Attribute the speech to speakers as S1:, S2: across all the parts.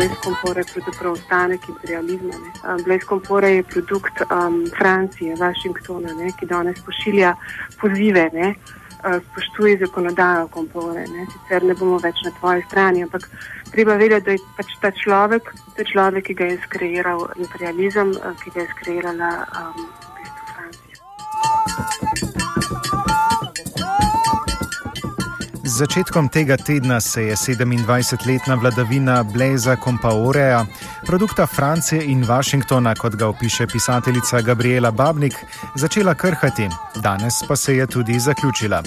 S1: Blaise Compaore je pravzaprav ostanek imperializma. Um, Blaise Compaore je produkt um, Francije, Washingtona, ne, ki danes pošilja pozive, ne, spoštuje zakonodajo Compaore. Ne. Sicer ne bomo več na tvoji strani, ampak treba vedeti, da je pač ta človek, ta človek, ki ga je skreiral imperializem, ki ga je skreirala um,
S2: začetkom tega tedna se je 27-letna vladavina Blaisa Compaoreja, produkta Francije in Washingtona, kot ga opiše pisateljica Gabriela Babnik, začela krhati, danes pa se je tudi zaključila.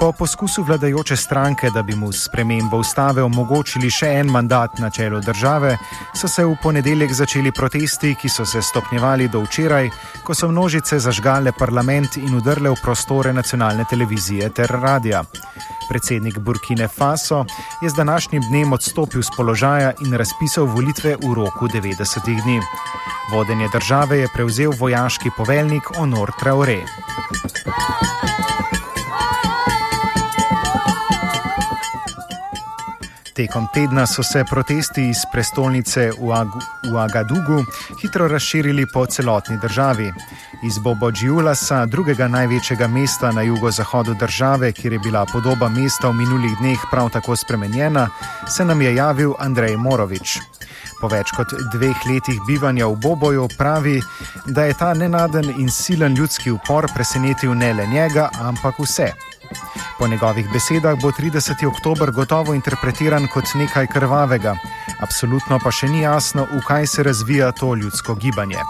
S2: Po poskusu vladajoče stranke, da bi mu s premembo ustave omogočili še en mandat na čelu države, so se v ponedeljek začeli protesti, ki so se stopnjevali do včeraj, ko so množice zažgale parlament in udrle v prostore nacionalne televizije ter radia. Predsednik Burkine Faso je z današnjim dnem odstopil z položaja in razpisal volitve v roku 90 dni. Vodenje države je prevzel vojaški poveljnik Honor Traore. Tekom tedna so se protesti iz prestolnice v, Ag v Agadugu hitro razširili po celotni državi. Iz Bobo-Džiulasa, drugega največjega mesta na jugozahodu države, kjer je bila podoba mesta v minulih dneh prav tako spremenjena, se nam je javil Andrej Morovič. Po več kot dveh letih bivanja v Boboju pravi, da je ta nenaden in silen ljudski upor presenetil ne le njega, ampak vse. Po njegovih besedah bo 30. oktober gotovo interpretiran kot nekaj krvavega, absolutno pa še ni jasno, v kaj se razvija to ljudsko gibanje.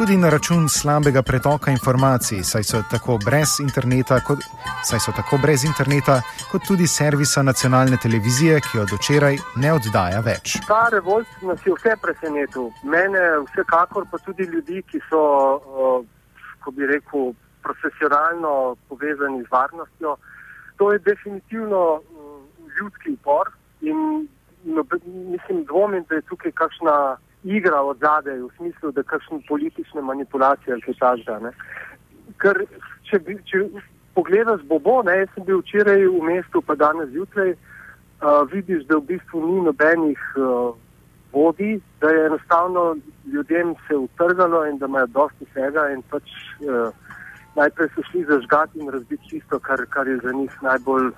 S2: Tudi na račun slabega pretoka informacij, saj so tako brez interneta, kot, saj so tako brez interneta kot tudi servisa nacionalne televizije, ki od včeraj ne oddaja več.
S3: Ta revolt nas je vse presenetil. Mene, vsekakor pa tudi ljudi, ki so, ko bi rekel, profesionalno povezani z varnostjo. To je definitivno ljudski upor in no, mislim, dvomim, da je tukaj kakšna igra od zadaj v smislu, da je kakšna politična manipulacija ali kaj takega. Ker če, če pogledaš Bobo, ne, jaz sem bil včeraj v mestu, pa danes zjutraj, uh, vidiš, da v bistvu ni nobenih uh, vodi, da je enostavno ljudem se utrgalo in da imajo dosti vsega in pač uh, najprej so šli zažgati in razbiti čisto, kar, kar je za njih najbolj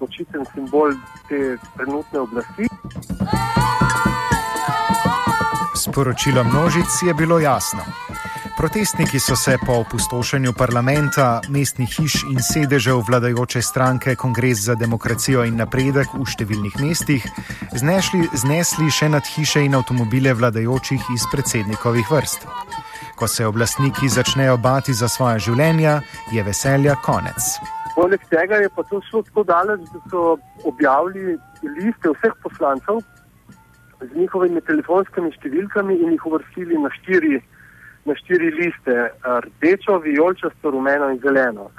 S3: očiten simbol te trenutne oblasti.
S2: Sporočilo množic je bilo jasno. Protestniki so se po opustošenju parlamenta, mestnih hiš in sedežev vladajoče stranke Kongres za demokracijo in napredek v številnih mestih znešli, znesli še nad hiše in avtomobile vladajočih iz predsednikovih vrst. Ko se oblastniki začnejo bati za svoje življenja, je veselja konec.
S3: Poleg tega je pa to šlo tako daleč, da so objavili liste vseh poslancev z njihovimi telefonskimi številkami in jih uvrstili na štiri, na štiri liste: rdečo, vijolčasto, rumeno in zeleno.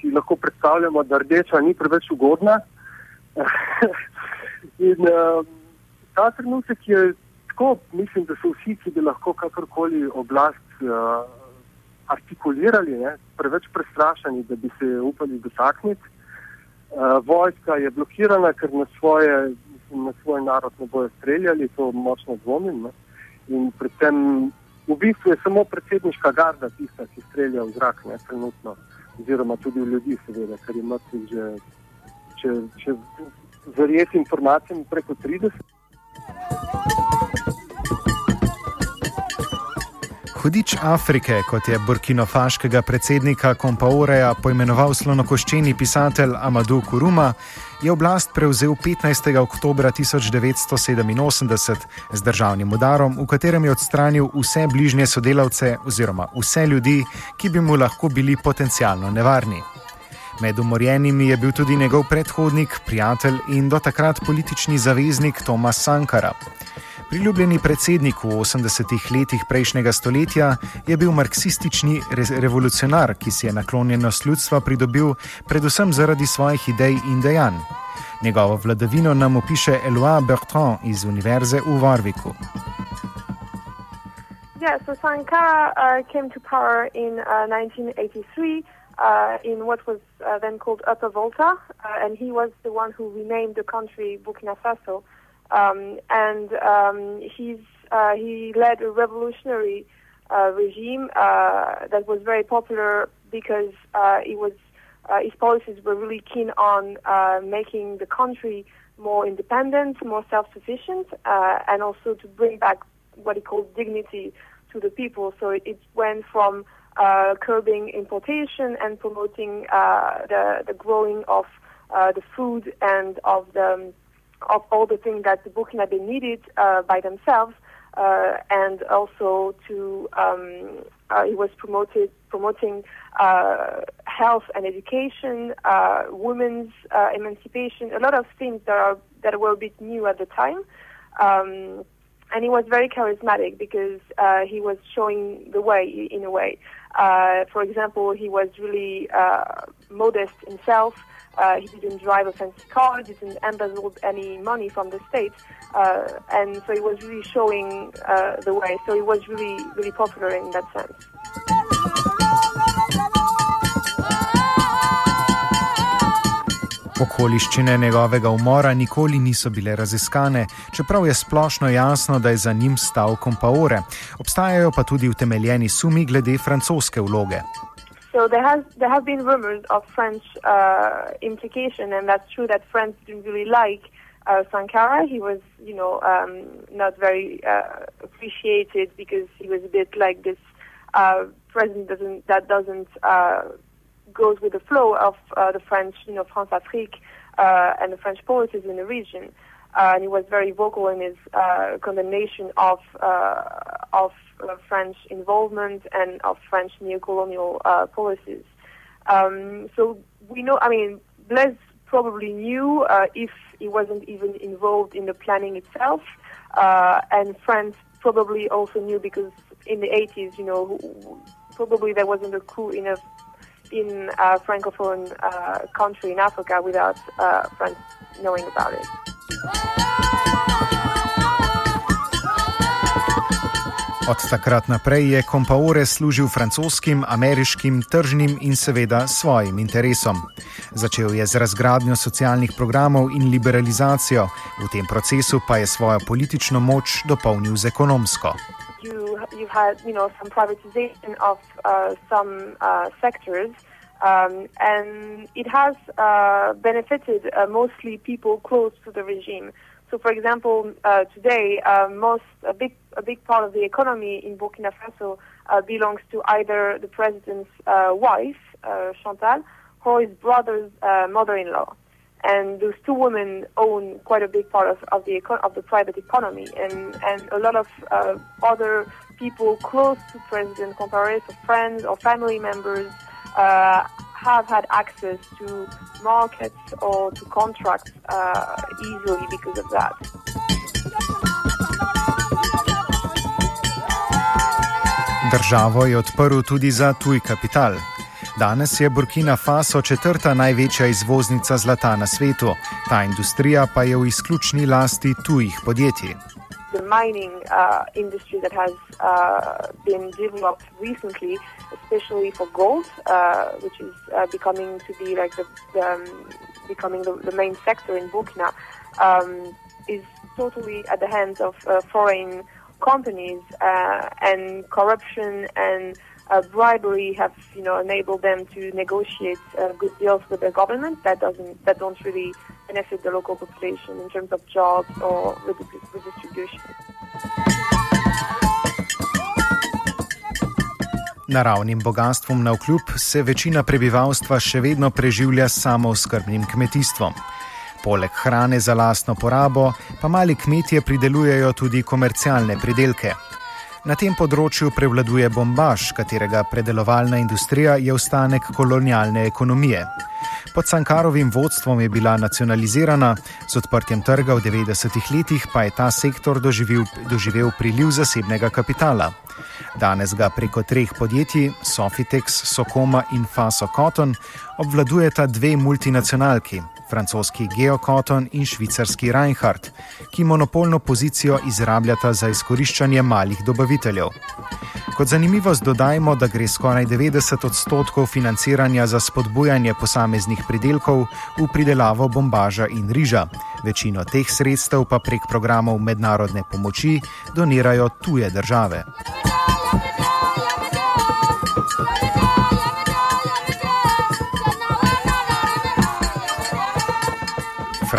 S3: Si lahko predstavljamo, da rdeča ni preveč ugodna. in uh, ta trenutek je tako, mislim, da so vsi, ki bi lahko kakorkoli oblast uh, artikulirali, ne, preveč prestrašeni, da bi se upali dotakniti. Uh, vojska je blokirana, ker na, svoje, mislim, na svoj narod ne bojo streljali, to močno dvomim. Ne. In predvsem v bistvu je samo predsedniška garda tista, ki strelja v zrak ne, trenutno, oziroma tudi v ljudi, seveda, ker je mrtvih že, če, če verjeti informacijam preko 30.
S2: Hudič Afrike, kot je burkinofaškega predsednika Kompaoreja poimenoval slonokoščeni pisatelj Amadou Kuruma, je oblast prevzel 15. oktober 1987 z državnim udarom, v katerem je odstranil vse bližnje sodelavce oziroma vse ljudi, ki bi mu lahko bili potencialno nevarni. Med umorjenimi je bil tudi njegov predhodnik, prijatelj in do takrat politični zaveznik Tomas Sankara. Priljubljeni predsednik v 80-ih letih prejšnjega stoletja je bil marksistični re revolucionar, ki si je naklonjenost ljudstva pridobil predvsem zaradi svojih idej in dejanj. Njegovo vladavino nam opiše Eloi Bertrand iz Univerze v Warwicku.
S4: Yeah, so Sankara uh, came to power in uh, 1983 uh, in what was uh, then called Upper Volta, uh, and he was the one who renamed the country Burkina Faso. Um, and um, he's, uh, he led a revolutionary uh, regime uh, that was very popular because uh, it was, uh, his policies were really keen on uh, making the country more independent, more self-sufficient, and also to bring back what he called dignity to the people. So it, it went from curbing importation and promoting the, the growing of the food and of the um, of all the things that the Burkinabe needed uh, by themselves, uh, and also to um, uh, he was promoted promoting uh, health and education, uh, women's uh, emancipation, a lot of things that are that were a bit new at the time. Um, and he was very charismatic because uh, he was showing the way in a way. Uh, for example, he was really uh, modest himself. Uh, he didn't drive a fancy car, didn't embezzle any money from the state, uh, and so he was really showing uh, the way. So he was really, really popular in that sense.
S2: Okoliščine njegovega umora nikoli niso bile raziskane, čeprav je splošno jasno, da je za njim stal Kompaore. Obstajajo pa tudi utemeljeni sumi glede francoske vloge.
S4: So there has there have been rumors of French uh, implication, and that's true that France didn't really like uh, Sankara. He was, you know, um, not very uh, appreciated because he was a bit like this uh, president doesn't that doesn't uh, goes with the flow of uh, the French, you know, France Afrique and the French policies in the region. and he was very vocal in his condemnation of of uh, French involvement and of French neo-colonial uh, policies. Um, so we know, I mean, Blaise probably knew uh, if he wasn't even involved in the planning itself, uh, and France probably also knew because in the 80s, you know, probably there wasn't a coup in a in a francophone uh, country in Africa without uh, France knowing about it.
S2: Od takrat naprej je Kompaore služil francoskim, ameriškim, tržnim in seveda svojim interesom. Začel je z razgradnjo socialnih programov in liberalizacijo, v tem procesu pa je svojo politično moč dopolnil z ekonomsko.
S4: You've had, you know, some privatization of uh, some uh, sectors, um, and it has uh, benefited uh, mostly people close to the regime. So, for example, uh, today, uh, most a big a big part of the economy in Burkina Faso belongs to either the president's uh, wife, uh, Chantal, or his brother's uh, mother-in-law. And those two women own quite a big part of, of the eco- of the private economy, and and a lot of other people close to President Compaoré, so friends or family members, have had access to markets or to contracts uh, easily because of that.
S2: Državo je odprl tudi za tuj kapital. Danes je Burkina Faso četrta največja izvoznica zlata na svetu, ta industrija pa je v izključni lasti tujih podjetij.
S4: The mining uh, industry that has uh, been developed recently especially for gold, uh, which is uh, becoming to be like the, the um, becoming the, the, main sector in Burkina, um, is totally at the hands of uh, foreign companies, uh, and corruption and uh, bribery have you know enabled them to negotiate uh, good deals with the government that doesn't that don't really benefit the local population in terms of jobs or redistri- redistribution.
S2: Naravnim bogatstvom na vkljub se večina prebivalstva še vedno preživlja s samooskrbnim kmetijstvom. Poleg hrane za lastno porabo, pa mali kmetje pridelujejo tudi komercialne pridelke. Na tem področju prevladuje bombaž, katerega predelovalna industrija je ostanek kolonialne ekonomije. Pod Cankarovim vodstvom je bila nacionalizirana, z odprtjem trga v 90-ih letih pa je ta sektor doživel, doživel priliv zasebnega kapitala. Danes ga preko treh podjetij, Sofitex, Sokoma in Faso Cotton, obvladujeta dve multinacionalki, francoski Geocotton in švicarski Reinhardt, ki monopolno pozicijo izrabljata za izkoriščanje malih dobaviteljev. Kot zanimivost dodajmo, da gre skoraj 90 odstotkov financiranja za spodbujanje posameznih pridelkov v pridelavo bombaža in riža. Večino teh sredstev pa prek programov mednarodne pomoči donirajo tuje države.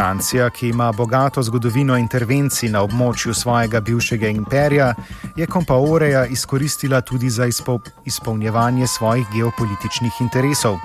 S2: Francija, ki ima bogato zgodovino intervencij na območju svojega bivšega imperija, je Kompaoreja izkoristila tudi za izpol izpolnjevanje svojih geopolitičnih interesov.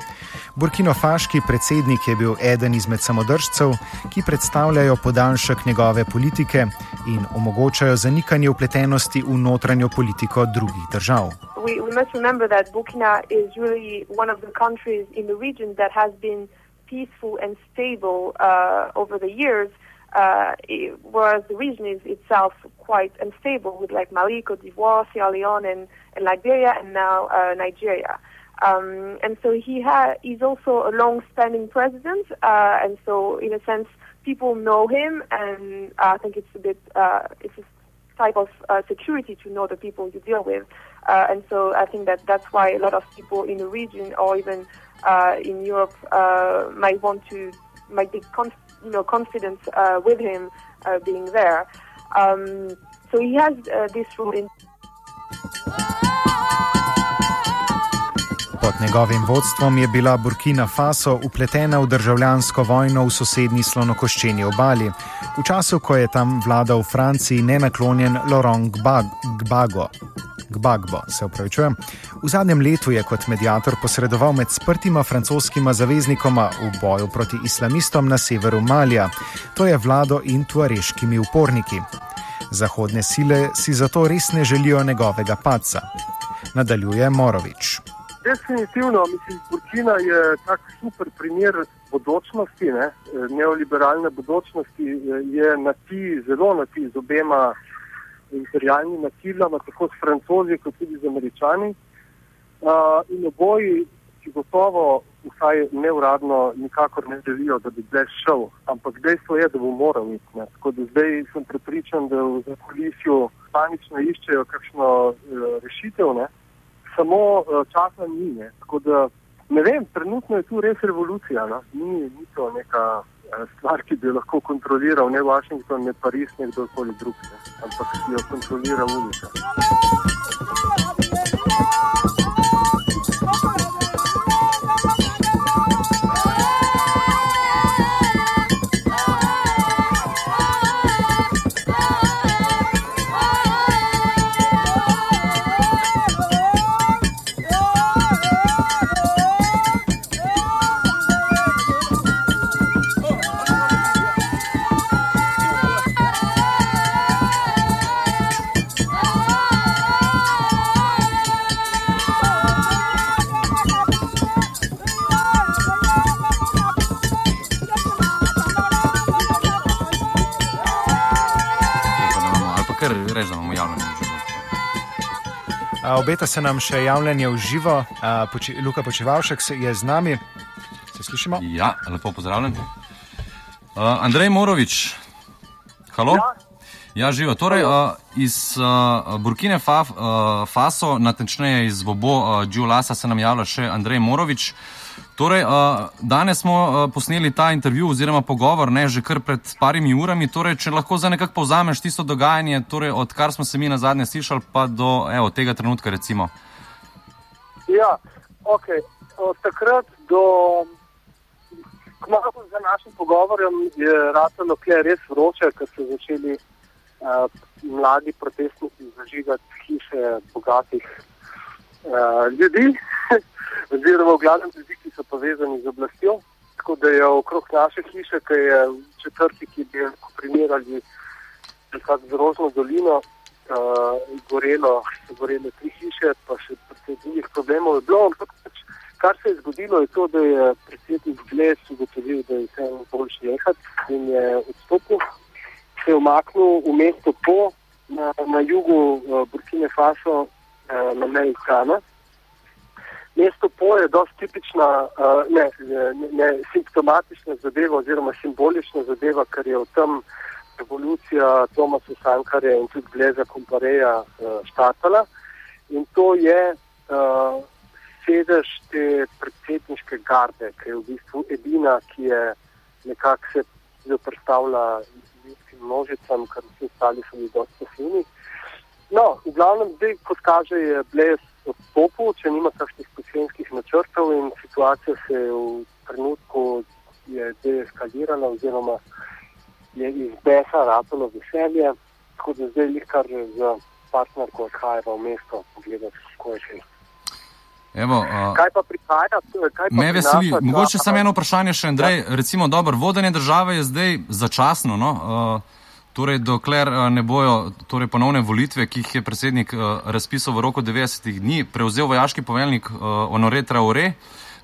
S2: Burkinofaški predsednik je bil eden izmed samodržcev, ki predstavljajo podaljšek njegove politike in omogočajo zanikanje upletenosti v notranjo politiko drugih držav.
S4: We, we must remember that Burkina is really one of the countries in the region that has been peaceful and stable uh, over the years, uh, it, whereas the region is itself quite unstable with like Mali, Cote d'Ivoire, Sierra Leone, and, and Liberia, and now uh, Nigeria. Um, and so he ha- he's also a long-standing president, uh, and so in a sense, people know him, and I think it's a bit uh, it's a type of uh, security to know the people you deal with. Uh, and so I think that that's why a lot of people in the region or even uh, in Europe uh, might want to might be conf- you know confident uh, with him uh, being there. Um, so he has uh, this role in.
S2: Pod njegovim vodstvom je bila Burkina Faso upletena v državljansko vojno v sosednji slonokoščeni obali, v času, ko je tam vladal v Franciji nenaklonjen Laurent Gbagbo. Gbagbo, se upravičujem. V zadnjem letu je kot medijator posredoval med sprtima francoskima zaveznikoma v boju proti islamistom na severu Malija, to je vlado in tuareškimi uporniki. Zahodne sile si zato res ne želijo njegovega padca. Nadaljuje Morovič.
S3: Definitivno, mislim, Burkina je tak super primer bodočnosti, ne? neoliberalne bodočnosti, je na ti, zelo na ti z obema imperialnima silama, tako s francozi, kot tudi z američani. Uh, in oboji, ki gotovo, vsaj neuradno, nikakor ne želijo, da bi zdaj šel, ampak dejstvo je, da bo moral iti. Ne? Tako da zdaj sem prepričan, da v zakolisju panično iščejo kakšno uh, rešitev. Ne? Samo uh, časa ni. Ne? Tako da ne vem, trenutno je tu res revolucija. No? Ni, ni to neka stvar, ki bi jo lahko kontroliral ne Washington, ne Pariz, ne kdorkoli drug, ne? ampak jo kontrolira ulica.
S2: Obeta se nam še javljanje v živo. Poči, Luka Počevalšek je z nami. Se slišimo?
S5: Ja, lepo pozdravljen. Uh, Andrej Morovič, halo? Ja. Ja, živo. Torej, uh, iz uh, Burkine Fa, uh, Faso, natančneje iz Bobo uh, Džulasa, se nam javlja še Andrej Morovič. Torej, uh, danes smo uh, posneli ta intervju oziroma pogovor, ne že kar pred parimi urami. Torej, če lahko za nekako povzameš tisto dogajanje, torej, odkar smo se mi na zadnje slišali, pa do evo, tega trenutka. Recimo.
S3: Ja, ok. Od takrat do Kmalo za našim pogovorom je ratalo kje res vroče, ker so začeli uh, mladi protestniki zažigati hiše bogatih uh, ljudi, oziroma v glavnem ljudi, ki so povezani z oblastjo. Tako da je okrog naše hiše, ki je v četrti, ki bi lahko primerjali z Rožno dolino, uh, gorelo, gorele tri hiše, pa še precej drugih problemov je bilo. Ampak pač, kar se je zgodilo, je to, da je predsednik Gles ugotovil, da je vse boljše jehati in je odstopil, se je umaknil v mesto Po na, na jugu uh, Burkine Faso, uh, na meji Kana. Mesto Po je dosti tipična, uh, ne, ne, ne simptomatična zadeva oziroma simbolična zadeva, ker je v tem revolucija Tomasa Sankarja in tudi Gleza Kompareja uh, štartala. In to je uh, sedež te predsedniške garde, ki je v bistvu edina, ki je nekako se zoprstavlja ljudskim množicam, ker vsi ostali so bili dosti pasivni. No, v glavnem, zdaj, kot kaže, je Blez odstopil, če nima kakšnih specifičnih načrtov in situacija se je v trenutku je deeskalirala oziroma je iz besa ratalo veselje, tako da zdaj jih kar z partnerko odhajajo v mesto pogledati, kako je še.
S5: Evo, uh,
S3: Kaj pa prihaja? Kaj pa
S5: Me veseli, mogoče samo eno vprašanje še, Andrej. Recimo, dobro, vodenje države je zdaj začasno, no? uh, torej dokler uh, ne bojo torej ponovne volitve, ki jih je predsednik uh, razpisal v roku 90 dni, prevzel vojaški poveljnik uh, Honore Traore.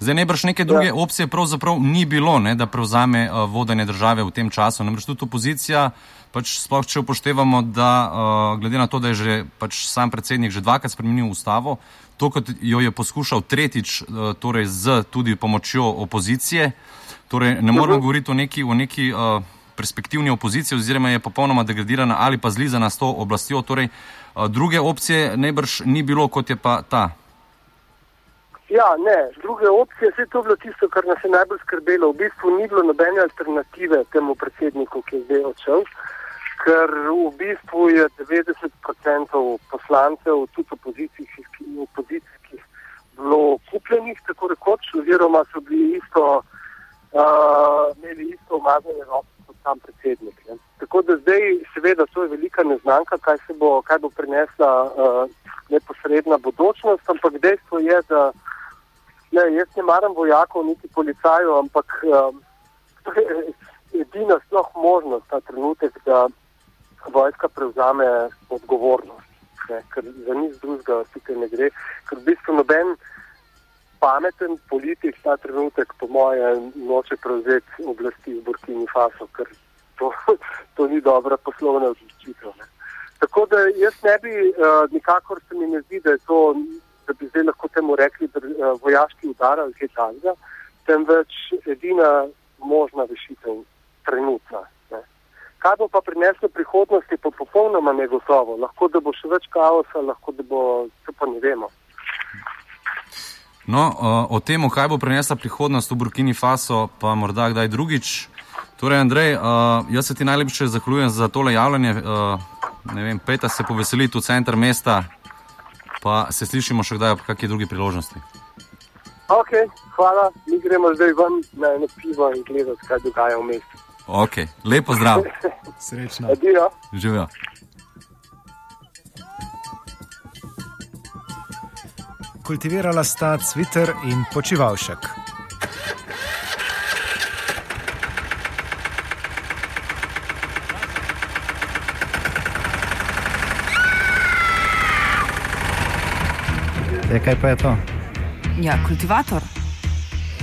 S5: Zdaj najbrž neke druge ja. opcije pravzaprav ni bilo, ne, da prevzame uh, vodenje države v tem času. Namreč tudi opozicija, pač sploh če upoštevamo, da uh, glede na to, da je že pač sam predsednik že dvakrat spremenil ustavo, to, kot jo je poskušal tretjič, uh, torej z tudi pomočjo opozicije, torej ne moremo
S3: Mhm.
S5: govoriti o neki, o neki uh, perspektivni opoziciji oziroma je popolnoma degradirana ali pa zlizana s to oblastjo. Torej, uh, druge opcije najbrž ni bilo, kot je pa ta.
S3: Ja, ne, druge opcije, vse to je bilo tisto, kar nas je najbolj skrbelo. V bistvu ni bilo nobene alternative temu predsedniku, ki je zdaj odšel, ker v bistvu je 90% poslancev, tudi opozicijskih, opozicijskih bilo kupljenih, tako rekoč, oziroma so bili isto, uh, imeli isto umazane roke sam predsednik. Ne. Tako da zdaj, seveda, to je velika neznanka, kaj, se bo, kaj bo prinesla uh, neposredna bodočnost, ampak dejstvo je, da Ne, jaz ne maram vojakov, niti policajev, ampak um, to je edina sploh možnost ta trenutek, da vojska prevzame odgovornost. Ne, ker za nič drugega tukaj ne gre. Ker v bistvu noben pameten politik ta trenutek, po moje, noče prevzeti oblasti v Burkini Faso, ker to, to ni dobra poslovna odločitev. ne. Tako da jaz ne bi, uh, nikakor se mi ne zdi, da je to da bi zdaj lahko temu rekli uh, vojaški udar ali kaj takega, temveč edina možna rešitev trenutna. Ne. Kaj bo pa prineslo prihodnost, je pa popolnoma negotovo. Lahko da bo še več kaosa, lahko da bo, to pa ne vemo.
S5: No, o tem, kaj bo prinesla prihodnost v Burkini Faso, pa morda kdaj drugič. Torej, Andrej, jaz se ti najlepše zahvaljujem za tole javljanje. Ne vem, peta se poveseliti v center mesta, pa se slišimo še kdaj ob kakšni drugi priložnosti.
S3: Ok, hvala, mi gremo zdaj ven na eno pivo in gledati, kaj dogaja v mestu.
S5: Ok, lepo zdrav,
S2: Srečno.
S3: Adijo.
S5: živijo.
S2: Kultivirala sta Cviter in Počivalšek.
S6: E, kaj pa je to?
S7: Ja, kultivator.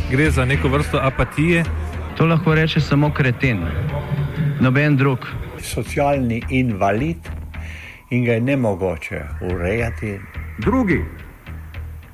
S8: Gre za neko vrsto apatije.
S9: To lahko reče samo kreten, noben drug.
S10: Socialni invalid in ga je ne mogoče urejati.
S11: Drugi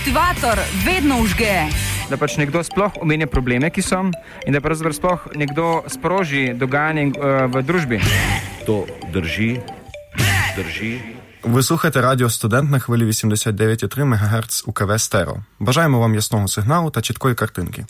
S7: Kultivator vedno užge.
S12: da pač nekdo sploh omenja probleme, ki so in da pravzaprav sploh nekdo sproži dogajanje uh, v družbi.
S13: To drži, drži.
S14: Ви слухаєте радіо Студент на хвилі 89,3 МГц УКВ Стерео. Бажаємо вам ясного сигналу та чіткої картинки.